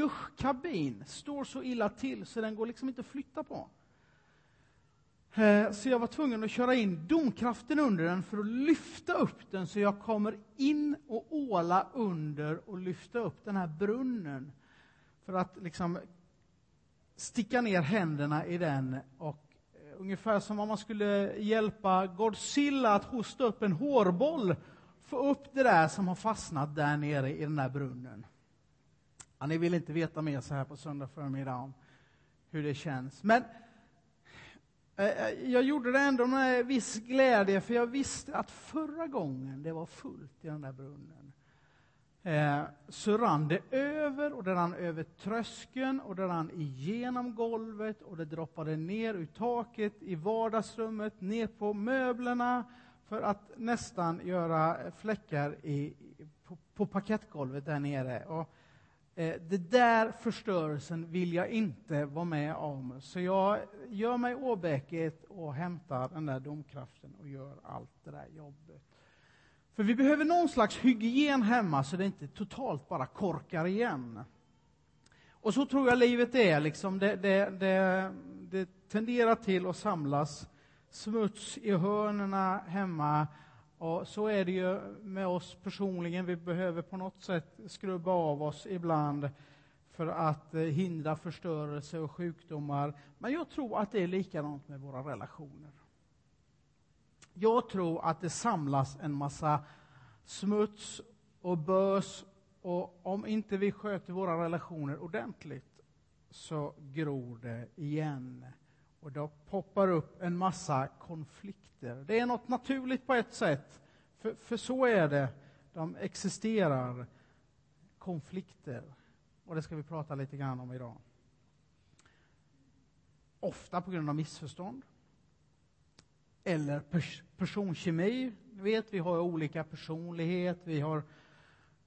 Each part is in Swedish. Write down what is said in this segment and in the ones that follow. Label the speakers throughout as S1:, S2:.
S1: duschkabin står så illa till så den går liksom inte att flytta på. Eh, så jag var tvungen att köra in domkraften under den för att lyfta upp den så jag kommer in och åla under och lyfta upp den här brunnen. För att liksom sticka ner händerna i den och eh, ungefär som om man skulle hjälpa Godzilla att hosta upp en hårboll, få upp det där som har fastnat där nere i den där brunnen. Ja, ni vill inte veta mer så här på söndag förmiddag om hur det känns. Men eh, eh, jag gjorde det ändå med viss glädje, för jag visste att förra gången det var fullt i den där brunnen, eh, så rann det över, och det rann över tröskeln, och det rann igenom golvet, och det droppade ner ur taket i vardagsrummet, ner på möblerna, för att nästan göra fläckar i, på, på parkettgolvet där nere. Och, Eh, Eh, det där förstörelsen vill jag inte vara med om. Så jag gör mig åbäket och hämtar den där domkraften och gör allt det där jobbet. För vi behöver någon slags hygien hemma så det inte totalt bara korkar igen. Och så tror jag livet är. Liksom det, det, det, det tenderar till att samlas smuts i hörnerna hemma och så är det ju med oss personligen. Vi behöver på något sätt skrubba av oss ibland för att eh, hindra förstörelse och sjukdomar. Men jag tror att det är likadant med våra relationer. Jag tror att det samlas en massa smuts och bös och om inte vi sköter våra relationer ordentligt så gror det igen. Och då poppar upp en massa konflikter. Det är något naturligt på ett sätt, för, för så är det. De existerar, konflikter. Och det ska vi prata lite grann om idag. Ofta på grund av missförstånd. Eller pers personkemi. Ni vet, vi har olika personlighet, vi har,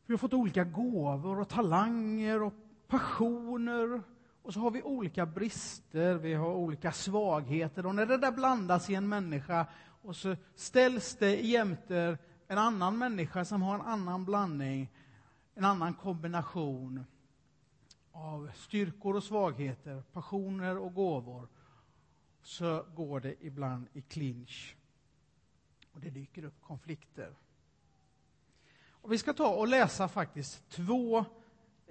S1: vi har fått olika gåvor och talanger och passioner och så har vi olika brister, vi har olika svagheter. Och när det där blandas i en människa och så ställs det jämte en annan människa som har en annan blandning, en annan kombination av styrkor och svagheter, passioner och gåvor, så går det ibland i clinch. Och det dyker upp konflikter. Och vi ska ta och läsa faktiskt två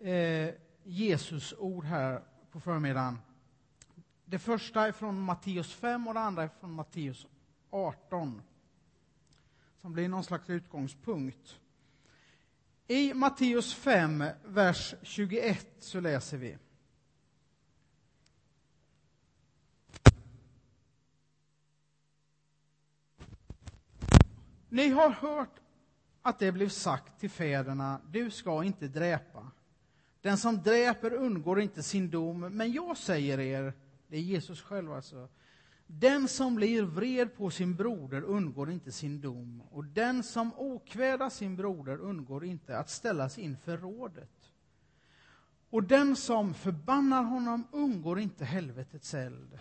S1: eh, Jesus ord här på förmiddagen. Det första är från Matteus 5 och det andra är från Matteus 18. Som blir någon slags utgångspunkt. I Matteus 5, vers 21, så läser vi. Ni har hört att det blev sagt till fäderna, du ska inte dräpa. Den som dräper undgår inte sin dom, men jag säger er, det är Jesus själv alltså, den som blir vred på sin broder undgår inte sin dom, och den som okvädar sin broder undgår inte att ställas inför rådet. Och den som förbannar honom undgår inte helvetets eld.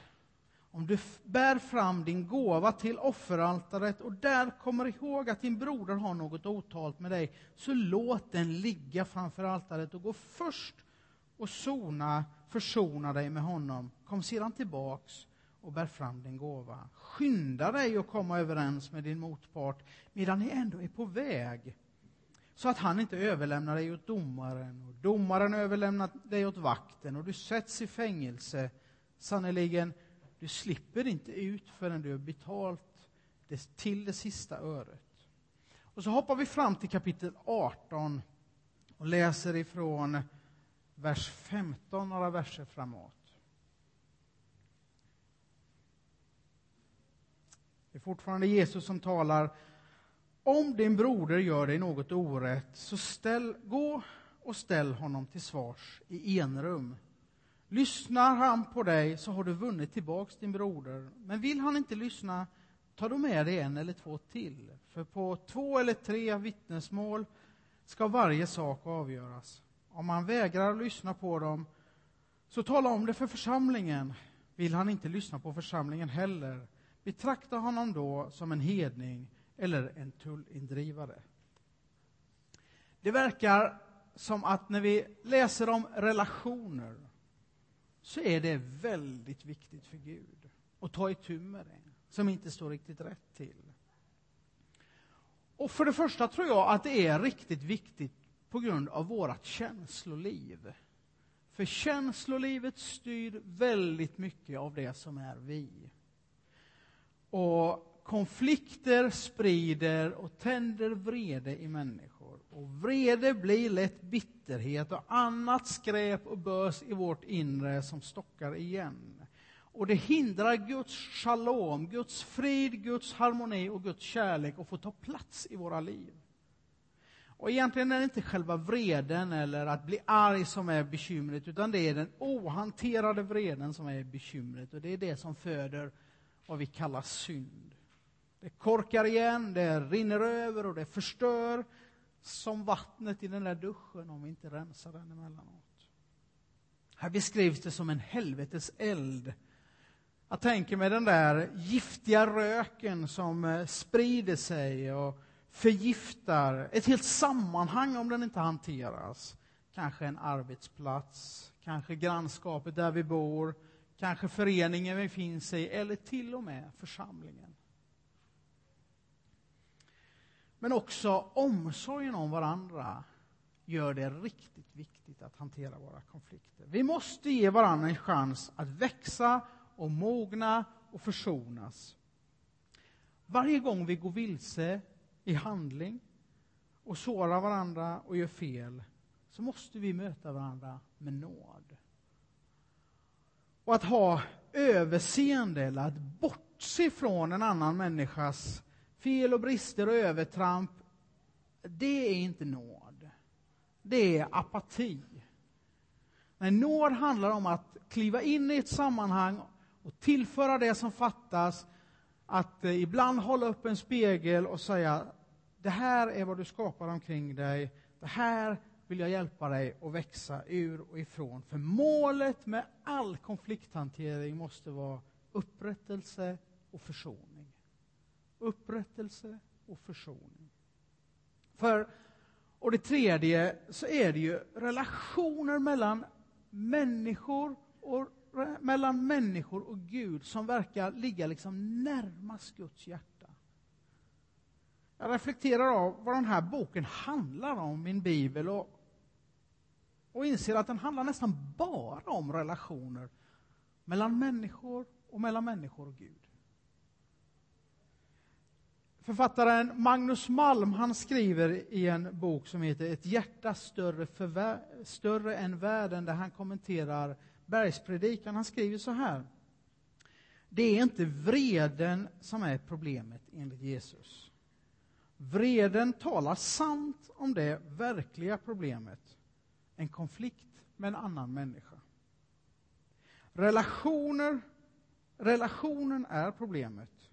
S1: Om du bär fram din gåva till offeraltaret och där kommer ihåg att din broder har något otalt med dig, så låt den ligga framför altaret och gå först och sona, försona dig med honom. Kom sedan tillbaks och bär fram din gåva. Skynda dig att komma överens med din motpart medan ni ändå är på väg, så att han inte överlämnar dig åt domaren och domaren överlämnar dig åt vakten och du sätts i fängelse. Sannerligen, du slipper inte ut förrän du har betalt det till det sista öret. Och så hoppar vi fram till kapitel 18 och läser ifrån vers 15, några verser framåt. Det är fortfarande Jesus som talar. Om din broder gör dig något orätt, så ställ, gå och ställ honom till svars i enrum. Lyssnar han på dig så har du vunnit tillbaks din broder. Men vill han inte lyssna, ta då med dig en eller två till. För på två eller tre vittnesmål ska varje sak avgöras. Om han vägrar lyssna på dem, så tala om det för församlingen. Vill han inte lyssna på församlingen heller, betrakta honom då som en hedning eller en tullindrivare. Det verkar som att när vi läser om relationer så är det väldigt viktigt för Gud att ta itu med det, som inte står riktigt rätt till. Och för det första tror jag att det är riktigt viktigt på grund av vårt känsloliv. För känslolivet styr väldigt mycket av det som är vi. Och konflikter sprider och tänder vrede i människor. Och vrede blir lätt bitterhet och annat skräp och bös i vårt inre som stockar igen. Och det hindrar Guds shalom, Guds frid, Guds harmoni och Guds kärlek att få ta plats i våra liv. Och egentligen är det inte själva vreden eller att bli arg som är bekymret, utan det är den ohanterade vreden som är bekymret. Och det är det som föder vad vi kallar synd. Det korkar igen, det rinner över och det förstör som vattnet i den där duschen om vi inte rensar den emellanåt. Här beskrivs det som en helvetes eld. Jag tänker mig den där giftiga röken som eh, sprider sig och förgiftar ett helt sammanhang om den inte hanteras. Kanske en arbetsplats, kanske grannskapet där vi bor, kanske föreningen vi finns i eller till och med församlingen. Men också omsorgen om varandra gör det riktigt viktigt att hantera våra konflikter. Vi måste ge varandra en chans att växa och mogna och försonas. Varje gång vi går vilse i handling och sårar varandra och gör fel så måste vi möta varandra med nåd. Och att ha överseende eller att bortse från en annan människas fel och brister och övertramp, det är inte nåd. Det är apati. Men nåd handlar om att kliva in i ett sammanhang och tillföra det som fattas, att eh, ibland hålla upp en spegel och säga det här är vad du skapar omkring dig, det här vill jag hjälpa dig att växa ur och ifrån. För målet med all konflikthantering måste vara upprättelse och försoning. Upprättelse och försoning. För, och det tredje, så är det ju relationer mellan människor och mellan människor och Gud som verkar ligga liksom närmast Guds hjärta. Jag reflekterar av vad den här boken handlar om, min bibel, och, och inser att den handlar nästan bara om relationer mellan människor och mellan människor och Gud. Författaren Magnus Malm han skriver i en bok som heter Ett hjärta större, större än världen, där han kommenterar bergspredikan. Han skriver så här. Det är inte vreden som är problemet enligt Jesus. Vreden talar sant om det verkliga problemet, en konflikt med en annan människa. Relationer, relationen är problemet,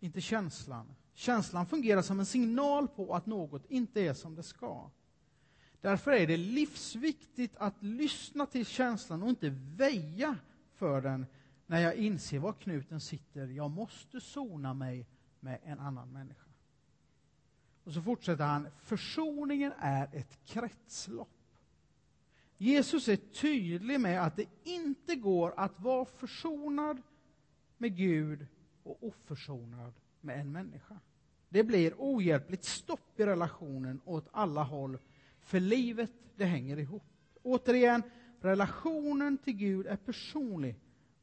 S1: inte känslan. Känslan fungerar som en signal på att något inte är som det ska. Därför är det livsviktigt att lyssna till känslan och inte väja för den när jag inser var knuten sitter. Jag måste sona mig med en annan människa. Och så fortsätter han, försoningen är ett kretslopp. Jesus är tydlig med att det inte går att vara försonad med Gud och oförsonad med en människa. Det blir ohjälpligt stopp i relationen åt alla håll för livet, det hänger ihop. Återigen, relationen till Gud är personlig,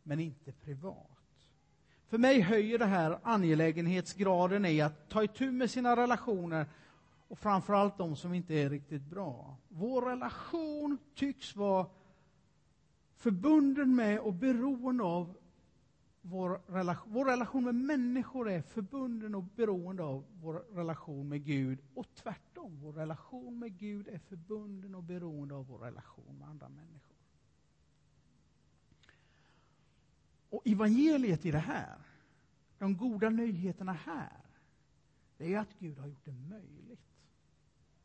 S1: men inte privat. För mig höjer det här angelägenhetsgraden i att ta itu med sina relationer och framförallt de som inte är riktigt bra. Vår relation tycks vara förbunden med och beroende av vår relation, vår relation med människor är förbunden och beroende av vår relation med Gud. Och tvärtom, vår relation med Gud är förbunden och beroende av vår relation med andra människor. Och evangeliet i det här, de goda nyheterna här, det är att Gud har gjort det möjligt.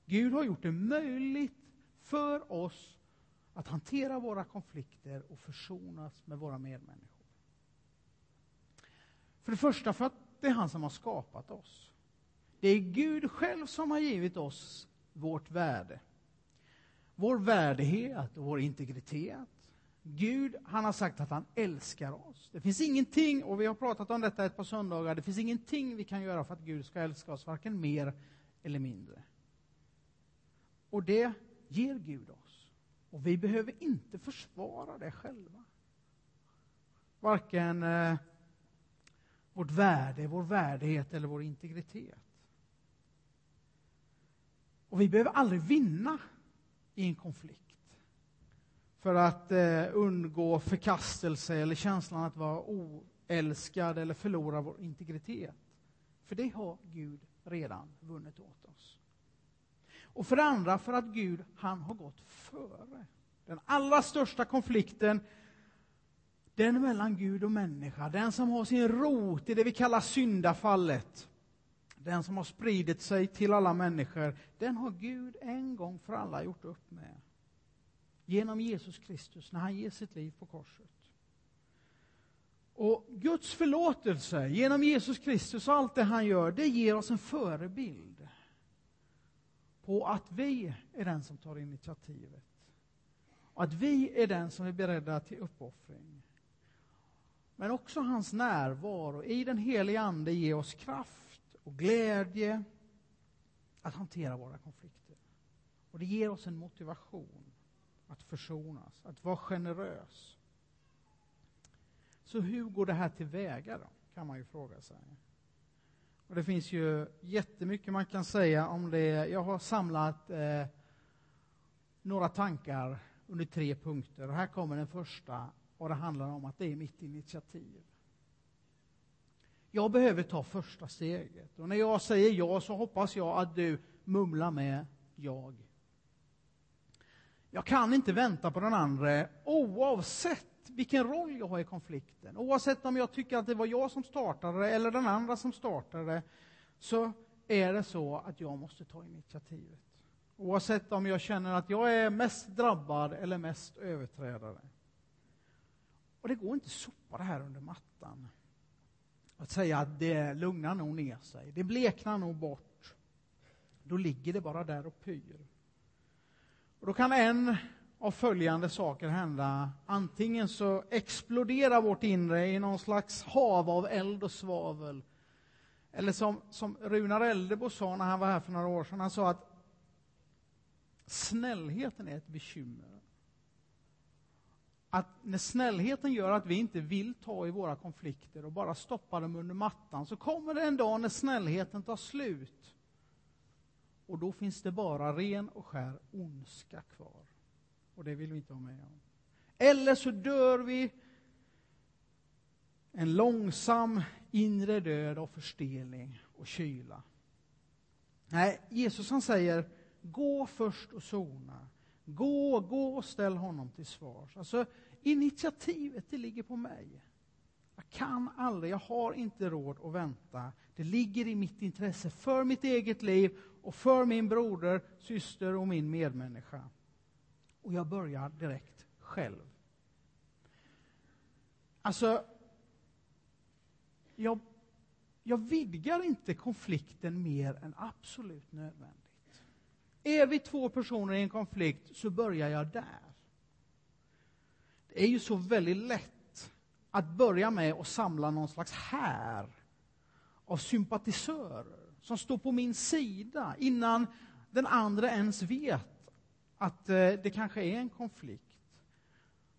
S1: Gud har gjort det möjligt för oss att hantera våra konflikter och försonas med våra medmänniskor. För det första för att det är han som har skapat oss. Det är Gud själv som har givit oss vårt värde. vår värdighet och vår integritet. Gud, han har sagt att han älskar oss. Det finns ingenting, och vi har pratat om detta ett par söndagar, det finns ingenting vi kan göra för att Gud ska älska oss, varken mer eller mindre. Och det ger Gud oss. Och vi behöver inte försvara det själva. Varken eh, vårt värde, vår värdighet eller vår integritet. Och vi behöver aldrig vinna i en konflikt för att eh, undgå förkastelse eller känslan att vara oälskad eller förlora vår integritet. För det har Gud redan vunnit åt oss. Och för det andra för att Gud, han har gått före. Den allra största konflikten, den mellan Gud och människa, den som har sin rot i det vi kallar syndafallet, den som har spridit sig till alla människor, den har Gud en gång för alla gjort upp med. Genom Jesus Kristus, när han ger sitt liv på korset. Och Guds förlåtelse genom Jesus Kristus och allt det han gör, det ger oss en förebild på att vi är den som tar initiativet. Och att vi är den som är beredda till uppoffring. Men också hans närvaro i den heliga Ande ger oss kraft och glädje att hantera våra konflikter. Och det ger oss en motivation att försonas, att vara generös. Så hur går det här tillväga då, kan man ju fråga sig. Och det finns ju jättemycket man kan säga om det. Jag har samlat eh, några tankar under tre punkter. Och här kommer den första, och det handlar om att det är mitt initiativ. Jag behöver ta första steget. Och när jag säger ja så hoppas jag att du mumlar med jag. Jag kan inte vänta på den andra oavsett vilken roll jag har i konflikten. Oavsett om jag tycker att det var jag som startade eller den andra som startade, så är det så att jag måste ta initiativet. Oavsett om jag känner att jag är mest drabbad eller mest överträdare. Och det går inte att sopa det här under mattan. Att säga att det lugnar nog ner sig, det bleknar nog bort. Då ligger det bara där och pyr. Och då kan en av följande saker hända. Antingen så exploderar vårt inre i någon slags hav av eld och svavel. Eller som, som Runar Eldebo sa när han var här för några år sedan, han sa att snällheten är ett bekymmer. Att när snällheten gör att vi inte vill ta i våra konflikter och bara stoppa dem under mattan, så kommer det en dag när snällheten tar slut och då finns det bara ren och skär ondska kvar. Och det vill vi inte ha med om. Eller så dör vi en långsam inre död av förstelning och kyla. Nej, Jesus han säger, gå först och sona. Gå, gå och ställ honom till svars. Alltså, initiativet, det ligger på mig. Jag kan aldrig, jag har inte råd att vänta. Det ligger i mitt intresse för mitt eget liv och för min broder, syster och min medmänniska. Och jag börjar direkt själv. Alltså, jag, jag vidgar inte konflikten mer än absolut nödvändigt. Är vi två personer i en konflikt så börjar jag där. Det är ju så väldigt lätt att börja med att samla någon slags här av sympatisörer som står på min sida innan den andra ens vet att eh, det kanske är en konflikt.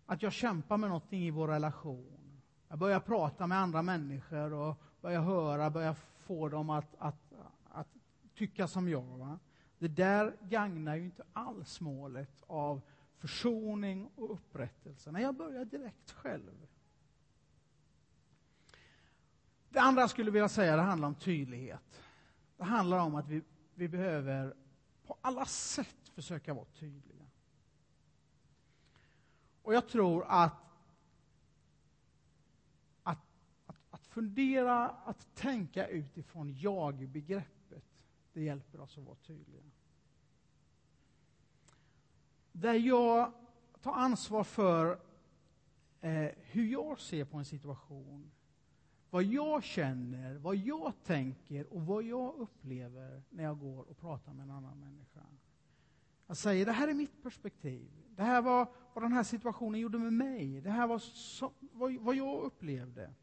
S1: Att jag kämpar med någonting i vår relation. Jag börjar prata med andra människor och börjar höra, börjar få dem att, att, att tycka som jag. Va? Det där gagnar ju inte alls målet av försoning och upprättelse. Nej, jag börjar direkt själv. Det andra jag skulle vilja säga det handlar om tydlighet. Det handlar om att vi, vi behöver på alla sätt försöka vara tydliga. Och jag tror att att, att, att fundera, att tänka utifrån jag-begreppet, det hjälper oss att vara tydliga. Där jag tar ansvar för eh, hur jag ser på en situation, vad jag känner, vad jag tänker och vad jag upplever när jag går och pratar med en annan människa. Jag säger, det här är mitt perspektiv. Det här var vad den här situationen gjorde med mig. Det här var så, vad, vad jag upplevde.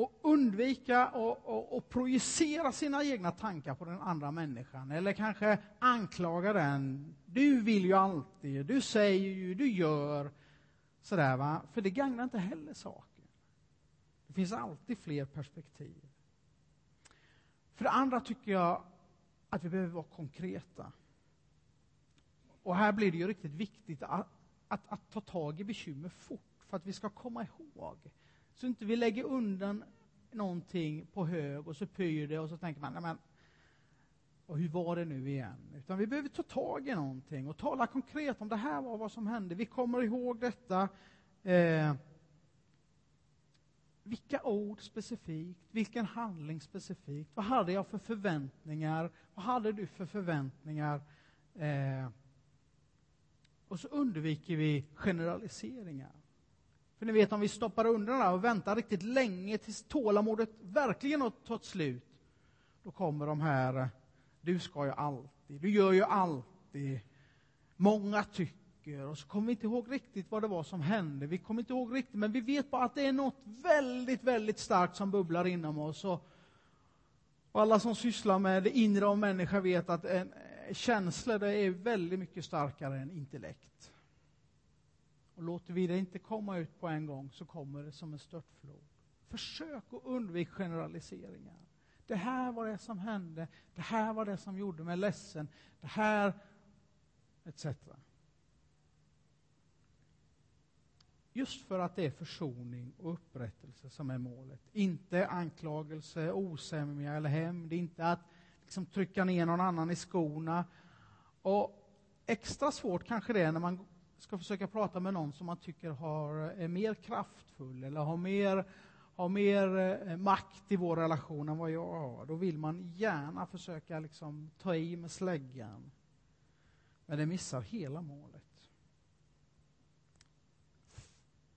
S1: Och undvika att projicera sina egna tankar på den andra människan. Eller kanske anklaga den. Du vill ju alltid, du säger ju, du gör. Sådär va. För det gagnar inte heller saken. Det finns alltid fler perspektiv. För det andra tycker jag att vi behöver vara konkreta. Och här blir det ju riktigt viktigt att, att, att ta tag i bekymmer fort, för att vi ska komma ihåg. Så inte vi lägger undan någonting på hög och så pyr det och så tänker man, nej men, och hur var det nu igen? Utan vi behöver ta tag i någonting och tala konkret om det här var vad som hände. Vi kommer ihåg detta. Eh, vilka ord specifikt? Vilken handling specifikt? Vad hade jag för förväntningar? Vad hade du för förväntningar? Eh, och så undviker vi generaliseringar. För ni vet, om vi stoppar undan det och väntar riktigt länge tills tålamodet verkligen har tagit slut, då kommer de här, du ska ju alltid, du gör ju alltid, många tycker, och så kommer vi inte ihåg riktigt vad det var som hände. Vi kommer inte ihåg riktigt, men vi vet bara att det är något väldigt, väldigt starkt som bubblar inom oss. Och, och alla som sysslar med det inre av människan vet att en, eh, känslor det är väldigt mycket starkare än intellekt. Och låter vi det inte komma ut på en gång så kommer det som en störtflod. Försök att undvika generaliseringar. Det här var det som hände, det här var det som gjorde mig ledsen, det här etc. Just för att det är försoning och upprättelse som är målet. Inte anklagelse, osämja eller hämnd, inte att liksom trycka ner någon annan i skorna. Och extra svårt kanske det är när man ska försöka prata med någon som man tycker har, är mer kraftfull eller har mer, har mer eh, makt i vår relation än vad jag har. Då vill man gärna försöka liksom ta i med släggan. Men det missar hela målet.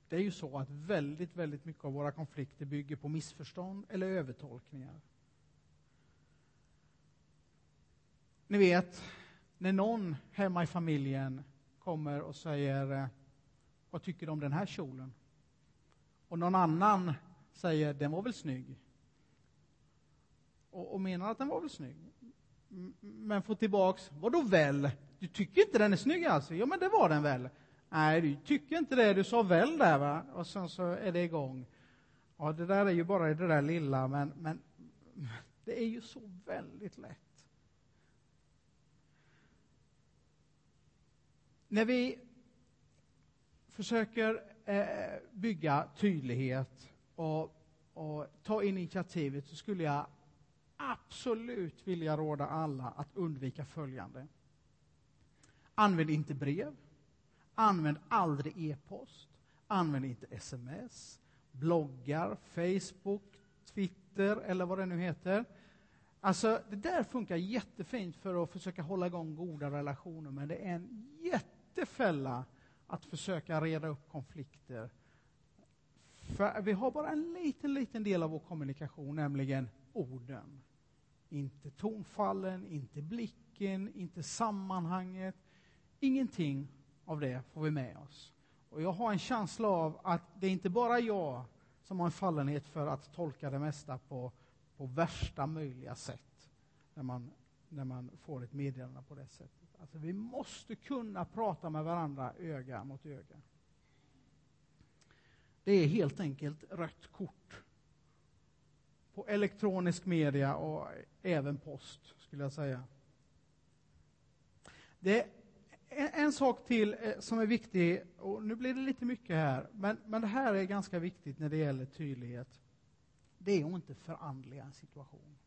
S1: Det är ju så att väldigt, väldigt mycket av våra konflikter bygger på missförstånd eller övertolkningar. Ni vet, när någon hemma i familjen kommer och säger eh, Vad tycker du om den här kjolen? Och någon annan säger Den var väl snygg? Och, och menar att den var väl snygg. Men får tillbaks Vadå väl? Du tycker inte den är snygg alltså? Ja, men det var den väl? Nej, du tycker inte det. Du sa väl där, va? Och sen så är det igång. Ja, det där är ju bara det där lilla, men, men det är ju så väldigt lätt När vi försöker eh, bygga tydlighet och, och ta initiativet så skulle jag absolut vilja råda alla att undvika följande. Använd inte brev. Använd aldrig e-post. Använd inte sms, bloggar, Facebook, Twitter eller vad det nu heter. Alltså, det där funkar jättefint för att försöka hålla igång goda relationer, men det är en jätte jättefälla att försöka reda upp konflikter. För vi har bara en liten, liten del av vår kommunikation, nämligen orden. Inte tonfallen, inte blicken, inte sammanhanget. Ingenting av det får vi med oss. Och jag har en känsla av att det är inte bara jag som har en fallenhet för att tolka det mesta på, på värsta möjliga sätt när man, när man får ett meddelande på det sättet. Alltså, vi måste kunna prata med varandra öga mot öga. Det är helt enkelt rött kort på elektronisk media och även post, skulle jag säga. Det är en, sak till eh, som är viktig, och nu blir det lite mycket här, men, men det här är ganska viktigt när det gäller tydlighet. Det är att inte förandliga en situation.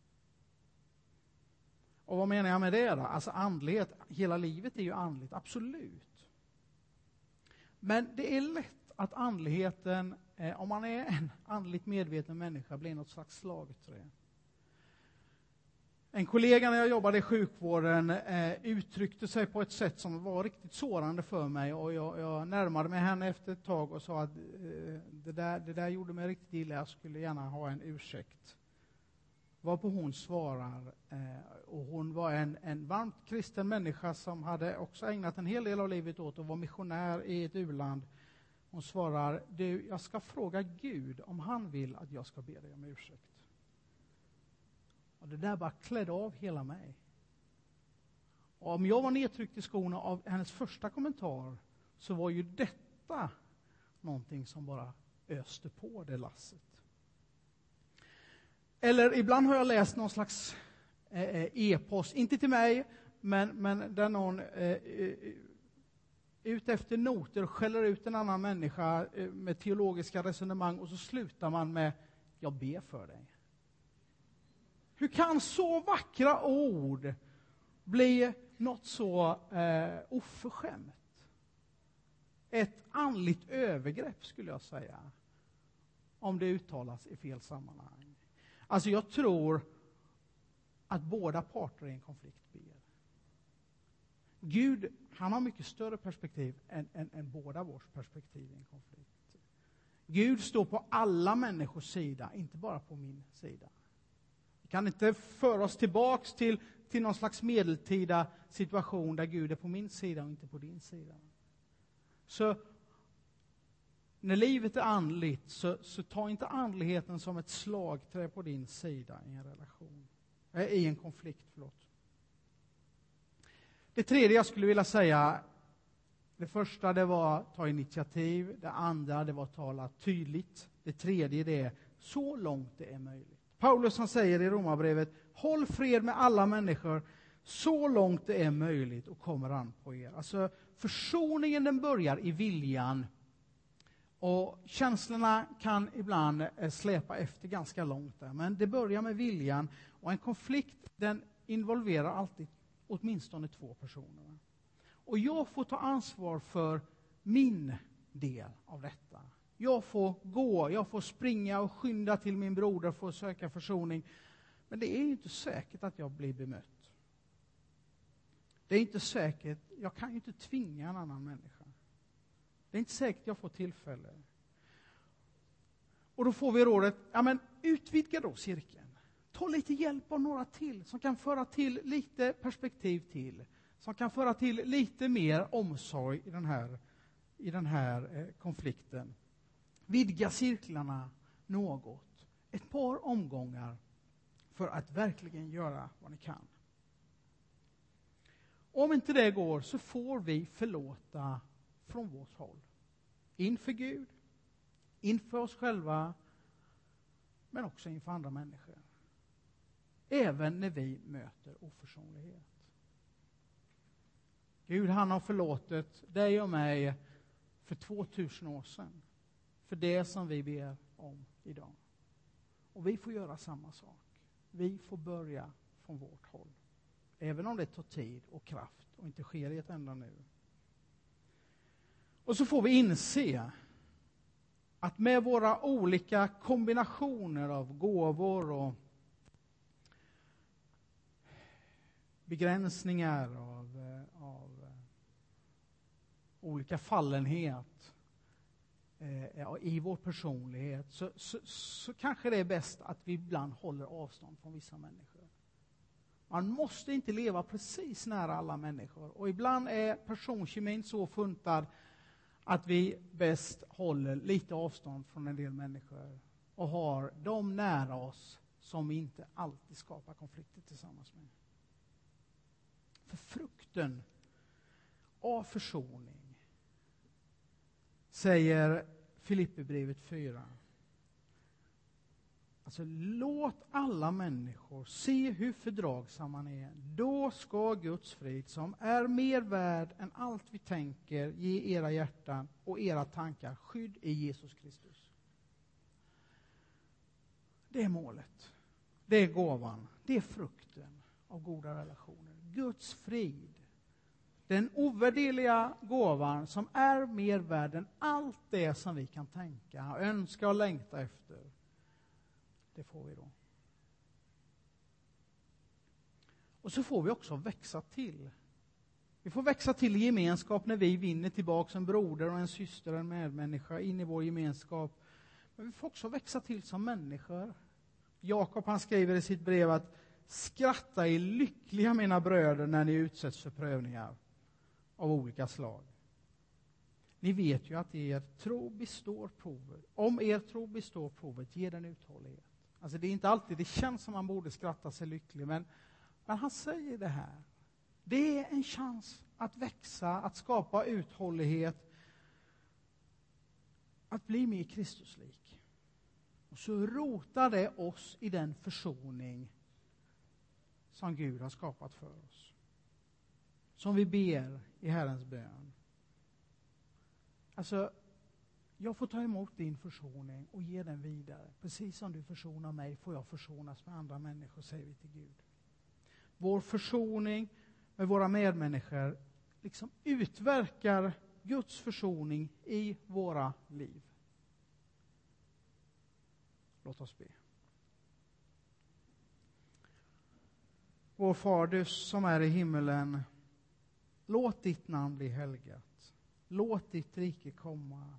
S1: Och vad menar jag med det? Då? Alltså andlighet, hela livet är ju andligt, absolut. Men det är lätt att andligheten, eh, om man är en andligt medveten människa, blir något slags slagträ. En kollega när jag jobbade i sjukvården eh, uttryckte sig på ett sätt som var riktigt sårande för mig och jag, jag närmade mig henne efter ett tag och sa att eh, det, där, det där gjorde mig riktigt illa, jag skulle gärna ha en ursäkt. Varpå hon svarar, eh, och hon var en, en varmt kristen människa som hade också ägnat en hel del av livet åt att vara missionär i ett u-land. Hon svarar, du, jag ska fråga Gud om han vill att jag ska be dig om ursäkt. Och det där bara klädde av hela mig. Och om jag var nedtryckt i skorna av hennes första kommentar så var ju detta någonting som bara öste på det lasset. Eller ibland har jag läst någon slags eh, eh, e-post, inte till mig, men, men där någon eh, eh ut efter noter skäller ut en annan människa med teologiska resonemang och så slutar man med ”jag ber för dig”. Hur kan så vackra ord bli något så eh, oförskämt? Ett andligt övergrepp, skulle jag säga, om det uttalas i fel sammanhang. Alltså, jag tror att båda parter i en konflikt ber. Gud, han har mycket större perspektiv än, än, än båda vårs perspektiv i en konflikt. Gud står på alla människors sida, inte bara på min sida. Vi kan inte föra oss tillbaks till, till någon slags medeltida situation där Gud är på min sida och inte på din sida. Så när livet är andligt, så, så ta inte andligheten som ett slagträ på din sida i en relation. Äh, I en konflikt, förlåt. Det tredje jag skulle vilja säga, det första det var att ta initiativ, det andra det var att tala tydligt, det tredje det är så långt det är möjligt. Paulus han säger i Romarbrevet, håll fred med alla människor så långt det är möjligt och kommer an på er. Alltså försoningen den börjar i viljan och känslorna kan ibland eh, släpa efter ganska långt där, men det börjar med viljan och en konflikt den involverar alltid åtminstone två personer. Och jag får ta ansvar för min del av detta. Jag får gå, jag får springa och skynda till min broder för att söka försoning. Men det är inte säkert att jag blir bemött. Det är inte säkert, jag kan ju inte tvinga en annan människa. Det är inte säkert jag får tillfälle. Och då får vi rådet, ja men utvidga då cirkeln. Ta lite hjälp av några till som kan föra till lite perspektiv till. Som kan föra till lite mer omsorg i den här, i den här eh, konflikten. Vidga cirklarna något. Ett par omgångar för att verkligen göra vad ni kan. Om inte det går så får vi förlåta från vårt håll. Inför Gud, inför oss själva, men också inför andra människor. Även när vi möter oförsonlighet. Gud, han har förlåtit dig och mig för 2000 år sedan. För det som vi ber om idag. Och vi får göra samma sak. Vi får börja från vårt håll. Även om det tar tid och kraft och inte sker i ett enda nu. Och så får vi inse att med våra olika kombinationer av gåvor och begränsningar av, eh, av eh, olika fallenhet eh, i vår personlighet så, så, så kanske det är bäst att vi ibland håller avstånd från vissa människor. Man måste inte leva precis nära alla människor och ibland är personkemin så funtad att vi bäst håller lite avstånd från en del människor och har dem nära oss som vi inte alltid skapar konflikter tillsammans med. För frukten av försoning säger Filipperbrevet 4 Alltså, låt alla människor se hur fördragsam man är. Då ska Guds frid, som är mer värd än allt vi tänker, ge era hjärtan och era tankar skydd i Jesus Kristus. Det är målet. Det är gåvan. Det är frukten av goda relationer. Guds frid. Den ovärderliga gåvan som är mer värd än allt det som vi kan tänka, önska och längta efter det får vi då. Och så får vi också växa till. Vi får växa till i gemenskap när vi vinner tillbaka en broder och en syster, en medmänniska in i vår gemenskap. Men vi får också växa till som människor. Jakob han skriver i sitt brev att skratta är lyckliga mina bröder när ni utsätts för prövningar av olika slag. Ni vet ju att er tro består provet. Om er tro består provet, ge den uthållighet. Alltså det är inte alltid det känns som man borde skratta sig lycklig, men, men han säger det här. Det är en chans att växa, att skapa uthållighet, att bli mer Kristuslik. Och så rotar det oss i den försoning som Gud har skapat för oss. Som vi ber i Herrens bön. Alltså, jag får ta emot din försoning och ge den vidare. Precis som du försonar mig får jag försonas med andra människor, säger vi till Gud. Vår försoning med våra medmänniskor liksom utverkar Guds försoning i våra liv. Låt oss be. Vår Far, du som är i himmelen, låt ditt namn bli helgat. Låt ditt rike komma